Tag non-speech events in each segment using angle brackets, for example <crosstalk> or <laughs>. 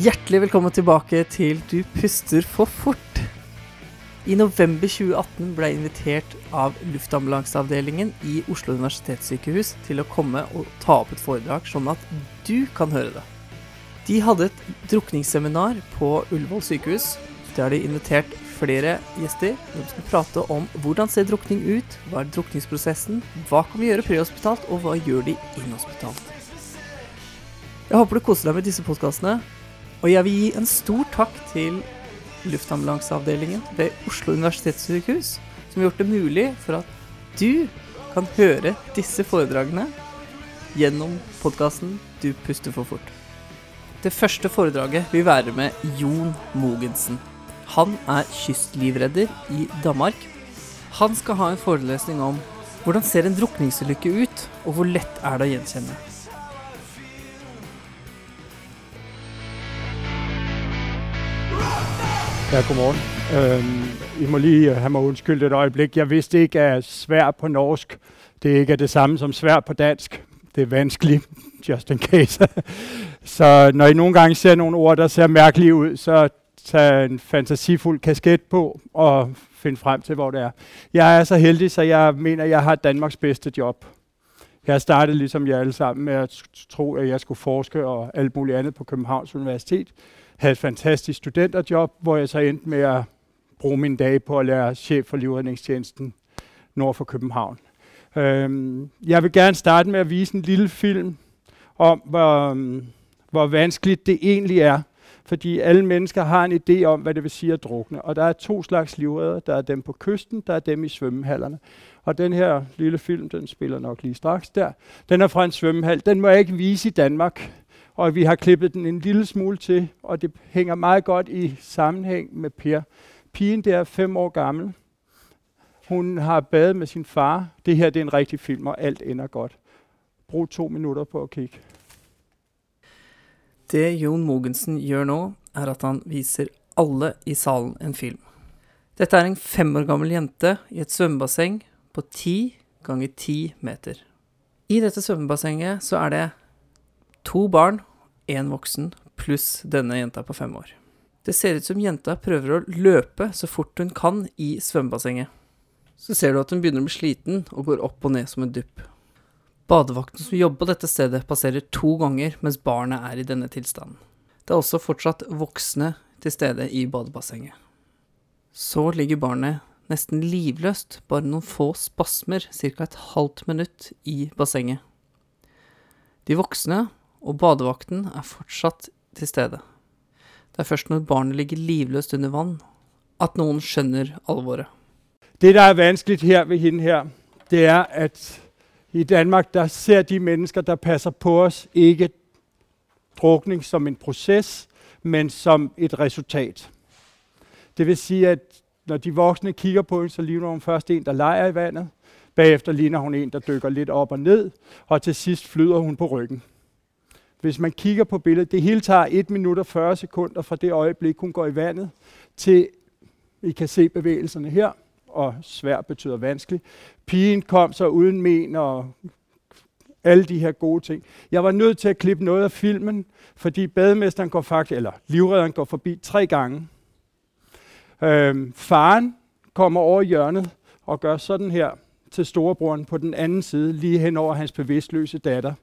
Hjertelig velkommen tilbake til Du puster for fort. I november 2018 ble jeg invitert av luftambulanseavdelingen i Oslo universitetssykehus til å komme og ta opp et foredrag, sånn at du kan høre det. De hadde et drukningsseminar på Ullevål sykehus. Der har de invitert flere gjester. De skal prate om hvordan ser drukning ut, hva er drukningsprosessen, hva kan vi gjøre prehospitalt, og hva gjør de inhospitalt. Jeg håper du koser deg med disse podkastene. Og jeg vil gi en stor takk til luftambulanseavdelingen ved Oslo universitetssykehus, som har gjort det mulig for at du kan høre disse foredragene gjennom podkasten Du puster for fort. Det første foredraget vil være med Jon Mogensen. Han er kystlivredder i Danmark. Han skal ha en forelesning om hvordan ser en drukningsulykke ut, og hvor lett er det å gjenkjenne. Ja, godmorgen. Øhm, I må lige øh, have mig undskyldt et øjeblik. Jeg vidste ikke, at svær på norsk, det ikke er det samme som svær på dansk. Det er vanskeligt, <laughs> just in case. <laughs> så når I nogle gange ser nogle ord, der ser mærkelige ud, så tag en fantasifuld kasket på og find frem til, hvor det er. Jeg er så heldig, så jeg mener, jeg har Danmarks bedste job. Jeg startede ligesom jer alle sammen med at tro, at jeg skulle forske og alt muligt andet på Københavns Universitet havde et fantastisk studenterjob, hvor jeg så endte med at bruge mine dage på at lære chef for livredningstjenesten nord for København. Øhm, jeg vil gerne starte med at vise en lille film om, hvor, øhm, hvor vanskeligt det egentlig er. Fordi alle mennesker har en idé om, hvad det vil sige at drukne. Og der er to slags livredder. Der er dem på kysten, der er dem i svømmehallerne. Og den her lille film, den spiller nok lige straks der. Den er fra en svømmehal. Den må jeg ikke vise i Danmark og vi har klippet den en lille smule til, og det hænger meget godt i sammenhæng med Per. Pigen der er fem år gammel. Hun har badet med sin far. Det her det er en rigtig film, og alt ender godt. Brug to minutter på at kigge. Det Jon Mogensen gjør nå, er at han viser alle i salen en film. Dette er en fem år gammel jente i et svømmebasseng på 10 ganger 10 meter. I dette svømmebassenget så er det to barn én voksen pluss denne jenta på fem år. Det ser ut som jenta prøver å løpe så fort hun kan i svømmebassenget. Så ser du at hun begynner å bli sliten og går opp og ned som en dupp. Badevakten som jobber på dette stedet, passerer to ganger mens barnet er i denne tilstanden. Det er også fortsatt voksne til stede i badebassenget. Så ligger barnet nesten livløst, bare noen få spasmer, ca. et halvt minutt, i bassenget. De voksne og badevakten er fortsatt til stede. Det er først når barnet ligger livløst under vann, at noen skjønner alvoret. Det, der er vanskelig her ved hende her, det er, at i Danmark, der ser de mennesker, der passer på oss, ikke drukning som en prosess, men som et resultat. Det vil si at når de voksne kigger på hende, så ligner hun først en, der leger i vannet. Bagefter ligner hun en, der dykker litt opp og ned, og til sist flyter hun på ryggen. Hvis man kigger på billedet, det hele tager 1 minut og 40 sekunder fra det øjeblik, hun går i vandet, til I kan se bevægelserne her, og svær betyder vanskelig. Pigen kom så uden men og alle de her gode ting. Jeg var nødt til at klippe noget af filmen, fordi bademesteren går faktisk, eller livredderen går forbi tre gange. Øhm, faren kommer over hjørnet og gør sådan her til storebroren på den anden side, lige hen over hans bevidstløse datter.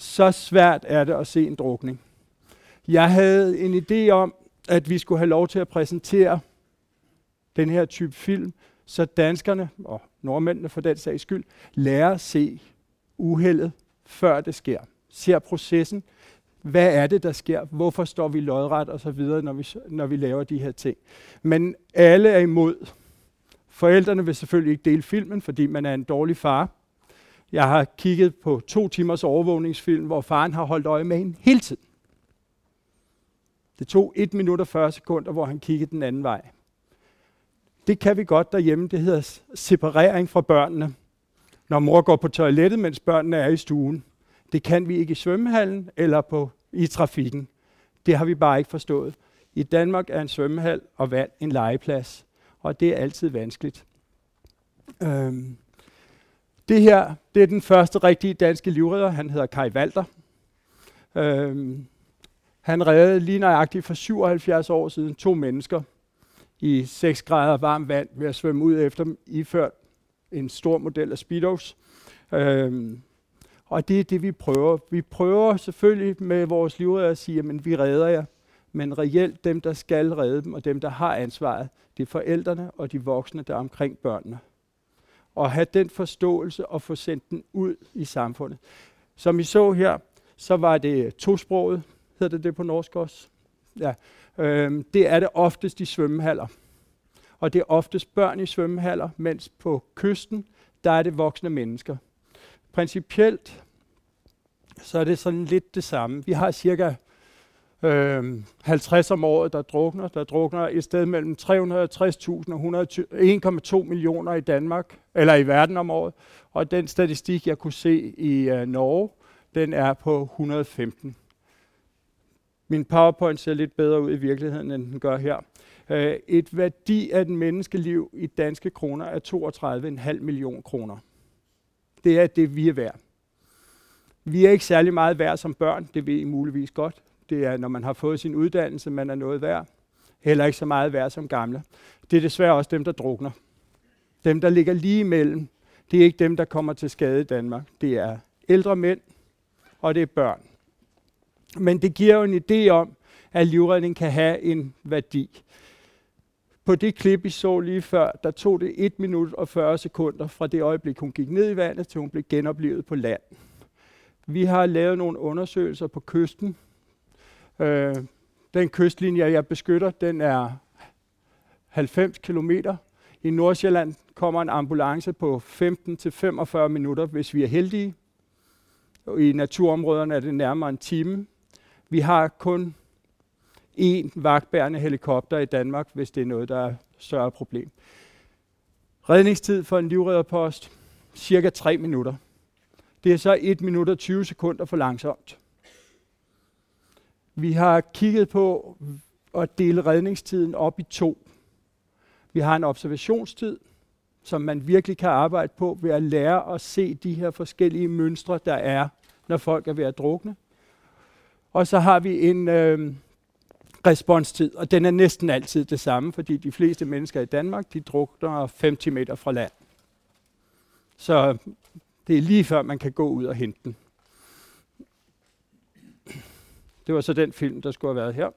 Så svært er det at se en drukning. Jeg havde en idé om, at vi skulle have lov til at præsentere den her type film, så danskerne, og nordmændene for den sags skyld, lærer at se uheldet, før det sker. Ser processen. Hvad er det, der sker? Hvorfor står vi lodret og så videre, når vi, når vi laver de her ting? Men alle er imod. Forældrene vil selvfølgelig ikke dele filmen, fordi man er en dårlig far. Jeg har kigget på to timers overvågningsfilm, hvor faren har holdt øje med hende hele tiden. Det tog 1 minut og 40 sekunder, hvor han kiggede den anden vej. Det kan vi godt derhjemme. Det hedder separering fra børnene. Når mor går på toilettet, mens børnene er i stuen. Det kan vi ikke i svømmehallen eller på, i trafikken. Det har vi bare ikke forstået. I Danmark er en svømmehal og vand en legeplads, og det er altid vanskeligt. Øhm, det her, det er den første rigtige danske livredder. Han hedder Kai Walter. Øhm, Han reddede lige nøjagtigt for 77 år siden to mennesker i 6 grader varmt vand ved at svømme ud efter dem, iført en stor model af Speedos. Øhm, og det er det, vi prøver. Vi prøver selvfølgelig med vores livredder at sige, at vi redder jer. Men reelt dem, der skal redde dem, og dem, der har ansvaret, det er forældrene og de voksne, der er omkring børnene. Og have den forståelse og få sendt den ud i samfundet. Som I så her, så var det tosproget, hedder det det på norsk også? Ja. Øhm, det er det oftest i svømmehaller. Og det er oftest børn i svømmehaller, mens på kysten, der er det voksne mennesker. Principielt, så er det sådan lidt det samme. Vi har cirka øh, 50 om året, der drukner. Der drukner et sted mellem 360.000 og 1,2 millioner i Danmark, eller i verden om året. Og den statistik, jeg kunne se i øh, Norge, den er på 115. Min PowerPoint ser lidt bedre ud i virkeligheden, end den gør her. Øh, et værdi af den menneskeliv i danske kroner er 32,5 millioner kroner. Det er det, vi er værd. Vi er ikke særlig meget værd som børn, det ved I muligvis godt. Det er, når man har fået sin uddannelse, man er noget værd. Heller ikke så meget værd som gamle. Det er desværre også dem, der drukner. Dem, der ligger lige imellem, det er ikke dem, der kommer til skade i Danmark. Det er ældre mænd, og det er børn. Men det giver jo en idé om, at livredning kan have en værdi. På det klip, I så lige før, der tog det 1 minut og 40 sekunder fra det øjeblik, hun gik ned i vandet, til hun blev genoplevet på land. Vi har lavet nogle undersøgelser på kysten. Øh, den kystlinje, jeg beskytter, den er 90 km. I Nordsjælland kommer en ambulance på 15-45 minutter, hvis vi er heldige. I naturområderne er det nærmere en time. Vi har kun én vagtbærende helikopter i Danmark, hvis det er noget, der er større problem. Redningstid for en livredderpost, cirka 3 minutter. Det er så 1 minut og 20 sekunder for langsomt. Vi har kigget på at dele redningstiden op i to. Vi har en observationstid, som man virkelig kan arbejde på ved at lære at se de her forskellige mønstre, der er, når folk er ved at drukne. Og så har vi en øh, responstid, og den er næsten altid det samme, fordi de fleste mennesker i Danmark, de drukner 50 meter fra land. Så det er lige før, man kan gå ud og hente den. Det var så den film, der skulle have været her.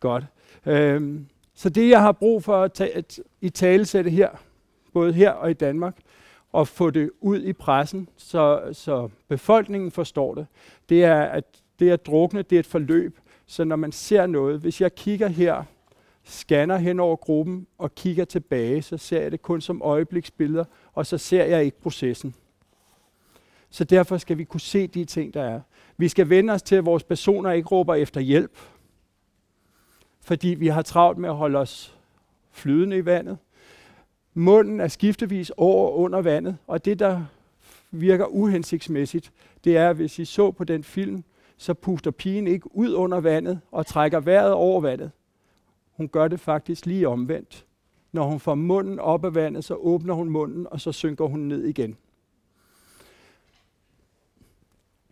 Godt. Øhm, så det, jeg har brug for at, tage, at i talesætte her, både her og i Danmark, og få det ud i pressen, så, så befolkningen forstår det, det er, at det at drukne, det er et forløb. Så når man ser noget, hvis jeg kigger her, scanner hen over gruppen og kigger tilbage, så ser jeg det kun som øjebliksbilleder, og så ser jeg ikke processen. Så derfor skal vi kunne se de ting, der er. Vi skal vende os til, at vores personer ikke råber efter hjælp, fordi vi har travlt med at holde os flydende i vandet. Munden er skiftevis over og under vandet, og det, der virker uhensigtsmæssigt, det er, hvis I så på den film, så puster pigen ikke ud under vandet og trækker vejret over vandet. Hun gør det faktisk lige omvendt. Når hun får munden op af vandet, så åbner hun munden, og så synker hun ned igen.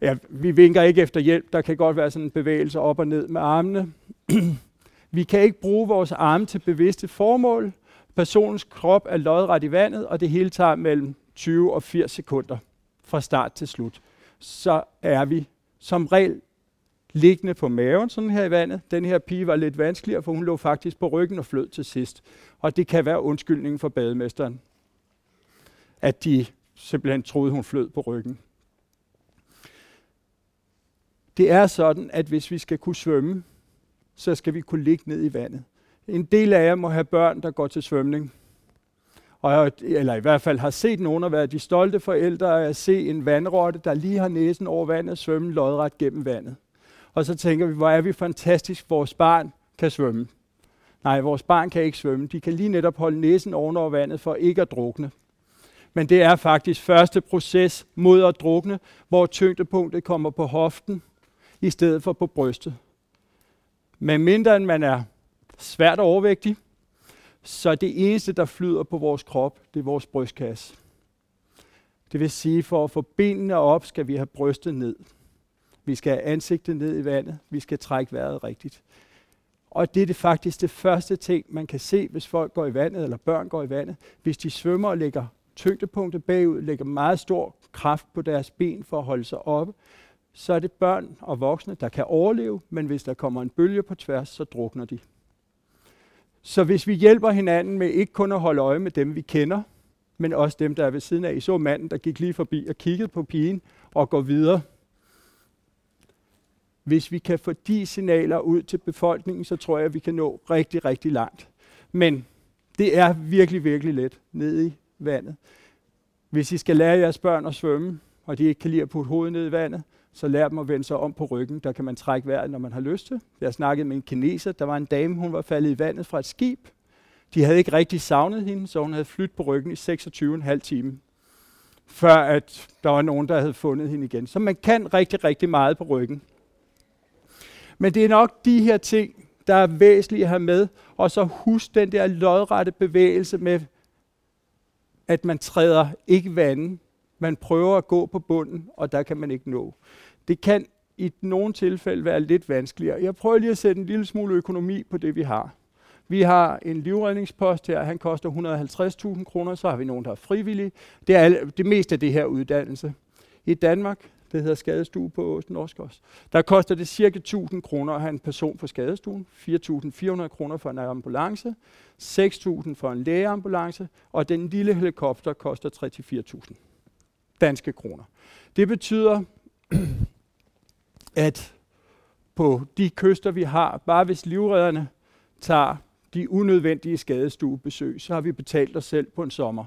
Ja, vi vinker ikke efter hjælp. Der kan godt være sådan en bevægelse op og ned med armene. <clears throat> vi kan ikke bruge vores arme til bevidste formål. Personens krop er lodret i vandet, og det hele tager mellem 20 og 80 sekunder fra start til slut. Så er vi som regel liggende på maven, sådan her i vandet. Den her pige var lidt vanskeligere, for hun lå faktisk på ryggen og flød til sidst. Og det kan være undskyldningen for bademesteren, at de simpelthen troede, hun flød på ryggen. Det er sådan, at hvis vi skal kunne svømme, så skal vi kunne ligge ned i vandet. En del af jer må have børn, der går til svømning. Og, eller i hvert fald har set nogen at været de stolte forældre at se en vandrotte, der lige har næsen over vandet, svømme lodret gennem vandet. Og så tænker vi, hvor er vi fantastisk, vores barn kan svømme. Nej, vores barn kan ikke svømme. De kan lige netop holde næsen over vandet for ikke at drukne. Men det er faktisk første proces mod at drukne, hvor tyngdepunktet kommer på hoften, i stedet for på brystet. Men mindre end man er svært overvægtig, så det eneste, der flyder på vores krop, det er vores brystkasse. Det vil sige, for at få benene op, skal vi have brystet ned. Vi skal have ansigtet ned i vandet. Vi skal trække vejret rigtigt. Og det er det faktisk det første ting, man kan se, hvis folk går i vandet, eller børn går i vandet. Hvis de svømmer og lægger tyngdepunktet bagud, lægger meget stor kraft på deres ben for at holde sig oppe, så er det børn og voksne, der kan overleve, men hvis der kommer en bølge på tværs, så drukner de. Så hvis vi hjælper hinanden med ikke kun at holde øje med dem, vi kender, men også dem, der er ved siden af. I så manden, der gik lige forbi og kiggede på pigen og går videre. Hvis vi kan få de signaler ud til befolkningen, så tror jeg, at vi kan nå rigtig, rigtig langt. Men det er virkelig, virkelig let ned i vandet. Hvis I skal lære jeres børn at svømme, og de ikke kan lide at putte hovedet ned i vandet, så lær dem at vende sig om på ryggen. Der kan man trække vejret, når man har lyst til. Jeg snakkede med en kineser. Der var en dame, hun var faldet i vandet fra et skib. De havde ikke rigtig savnet hende, så hun havde flyttet på ryggen i 26,5 timer, før at der var nogen, der havde fundet hende igen. Så man kan rigtig, rigtig meget på ryggen. Men det er nok de her ting, der er væsentlige at have med, og så husk den der lodrette bevægelse med, at man træder ikke vandet. Man prøver at gå på bunden, og der kan man ikke nå. Det kan i nogle tilfælde være lidt vanskeligere. Jeg prøver lige at sætte en lille smule økonomi på det, vi har. Vi har en livredningspost her, han koster 150.000 kroner, så har vi nogen, der er frivillige. Det er det meste af det her uddannelse. I Danmark, det hedder skadestue på Norsk også, der koster det cirka 1000 kroner at have en person på skadestuen, 4.400 kroner for en ambulance, 6.000 for en lægeambulance, og den lille helikopter koster 3-4.000 danske kroner. Det betyder, at på de kyster, vi har, bare hvis livredderne tager de unødvendige skadestuebesøg, så har vi betalt os selv på en sommer.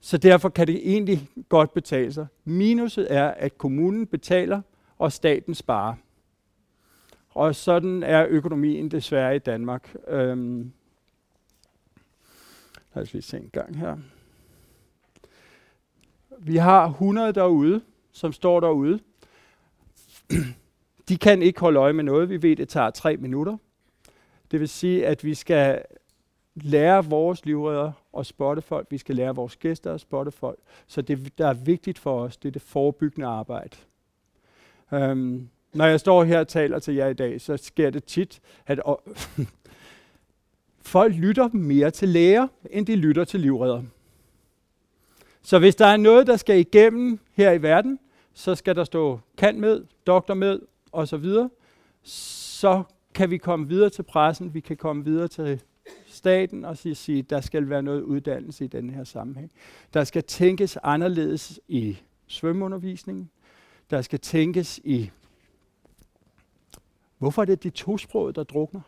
Så derfor kan det egentlig godt betale sig. Minuset er, at kommunen betaler, og staten sparer. Og sådan er økonomien desværre i Danmark. Øhm, lad os lige se en gang her. Vi har 100 derude, som står derude. De kan ikke holde øje med noget. Vi ved, det tager tre minutter. Det vil sige, at vi skal lære vores livredder at spotte folk. Vi skal lære vores gæster at spotte folk. Så det, der er vigtigt for os, det er det forebyggende arbejde. Um, når jeg står her og taler til jer i dag, så sker det tit, at <laughs> folk lytter mere til læger, end de lytter til livredder. Så hvis der er noget, der skal igennem her i verden, så skal der stå kan med, doktor med osv., så kan vi komme videre til pressen, vi kan komme videre til staten og sige, sige, der skal være noget uddannelse i den her sammenhæng. Der skal tænkes anderledes i svømmeundervisningen. Der skal tænkes i, hvorfor er det de tosprogede, der drukner?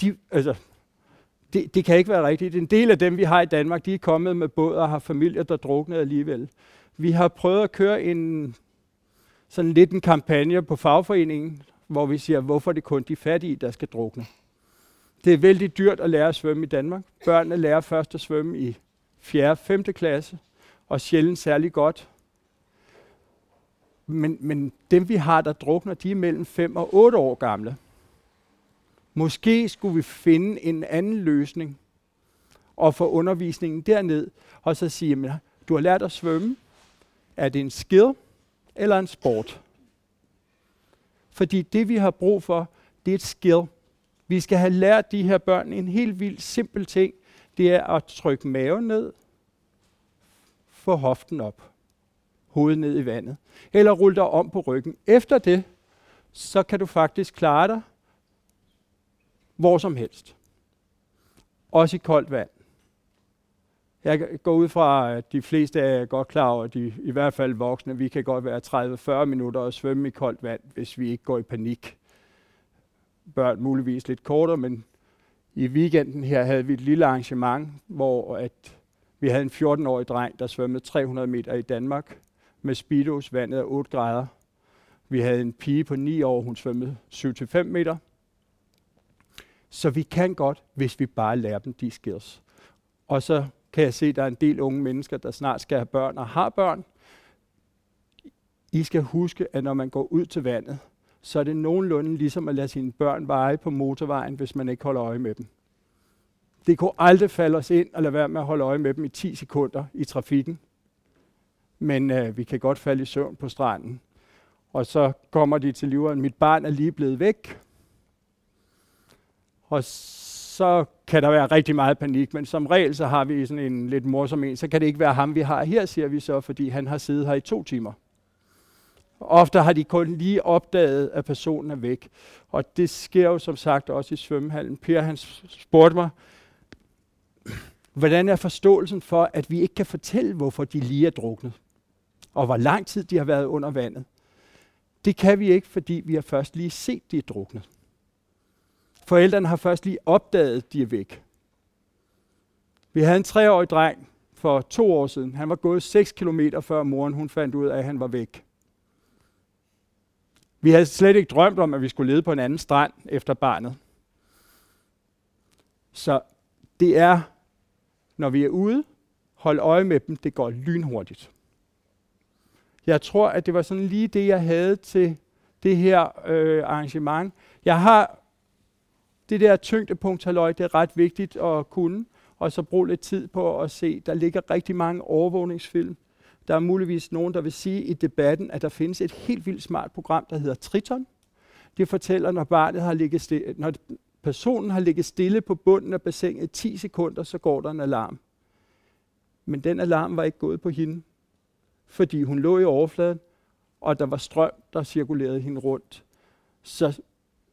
De, altså, det, det kan ikke være rigtigt. En del af dem, vi har i Danmark, de er kommet med båd og har familier, der drukner alligevel. Vi har prøvet at køre en sådan lidt en kampagne på fagforeningen, hvor vi siger, hvorfor det kun de fattige, der skal drukne. Det er vældig dyrt at lære at svømme i Danmark. Børnene lærer først at svømme i 4. og 5. klasse, og sjældent særlig godt. Men, men dem vi har, der drukner, de er mellem 5 og 8 år gamle. Måske skulle vi finde en anden løsning og få undervisningen derned, og så sige, at du har lært at svømme. Er det en skill eller en sport? Fordi det, vi har brug for, det er et skill. Vi skal have lært de her børn en helt vildt simpel ting. Det er at trykke maven ned, få hoften op, hovedet ned i vandet, eller rulle dig om på ryggen. Efter det, så kan du faktisk klare dig hvor som helst. Også i koldt vand. Jeg går ud fra, at de fleste af jer er godt klar over, at de, i hvert fald voksne, vi kan godt være 30-40 minutter og svømme i koldt vand, hvis vi ikke går i panik. Børn muligvis lidt kortere, men i weekenden her havde vi et lille arrangement, hvor at vi havde en 14-årig dreng, der svømmede 300 meter i Danmark med speedos, vandet er 8 grader. Vi havde en pige på 9 år, hun svømmede 7-5 meter. Så vi kan godt, hvis vi bare lærer dem de skills. Og så kan jeg se, at der er en del unge mennesker, der snart skal have børn og har børn. I skal huske, at når man går ud til vandet, så er det nogenlunde ligesom at lade sine børn veje på motorvejen, hvis man ikke holder øje med dem. Det kunne aldrig falde os ind at lade være med at holde øje med dem i 10 sekunder i trafikken. men øh, vi kan godt falde i søvn på stranden. Og så kommer de til livet, mit barn er lige blevet væk. Og så kan der være rigtig meget panik, men som regel så har vi sådan en lidt morsom en, så kan det ikke være ham, vi har her, siger vi så, fordi han har siddet her i to timer. Ofte har de kun lige opdaget, at personen er væk. Og det sker jo som sagt også i svømmehallen. Per han spurgte mig, hvordan er forståelsen for, at vi ikke kan fortælle, hvorfor de lige er druknet? Og hvor lang tid de har været under vandet? Det kan vi ikke, fordi vi har først lige set, de er druknet. Forældrene har først lige opdaget, at de er væk. Vi havde en treårig dreng for to år siden. Han var gået 6 km før moren hun fandt ud af, at han var væk. Vi havde slet ikke drømt om, at vi skulle lede på en anden strand efter barnet. Så det er, når vi er ude, hold øje med dem, det går lynhurtigt. Jeg tror, at det var sådan lige det, jeg havde til det her øh, arrangement. Jeg har det der tyngdepunkt, halløj, det er ret vigtigt at kunne, og så bruge lidt tid på at se. Der ligger rigtig mange overvågningsfilm. Der er muligvis nogen, der vil sige i debatten, at der findes et helt vildt smart program, der hedder Triton. Det fortæller, når barnet har ligget stille, når personen har ligget stille på bunden af bassinet 10 sekunder, så går der en alarm. Men den alarm var ikke gået på hende, fordi hun lå i overfladen, og der var strøm, der cirkulerede hende rundt. Så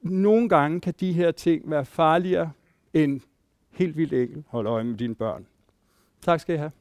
nogle gange kan de her ting være farligere end helt vildt enkelt. Hold øje med dine børn. Tak skal I have.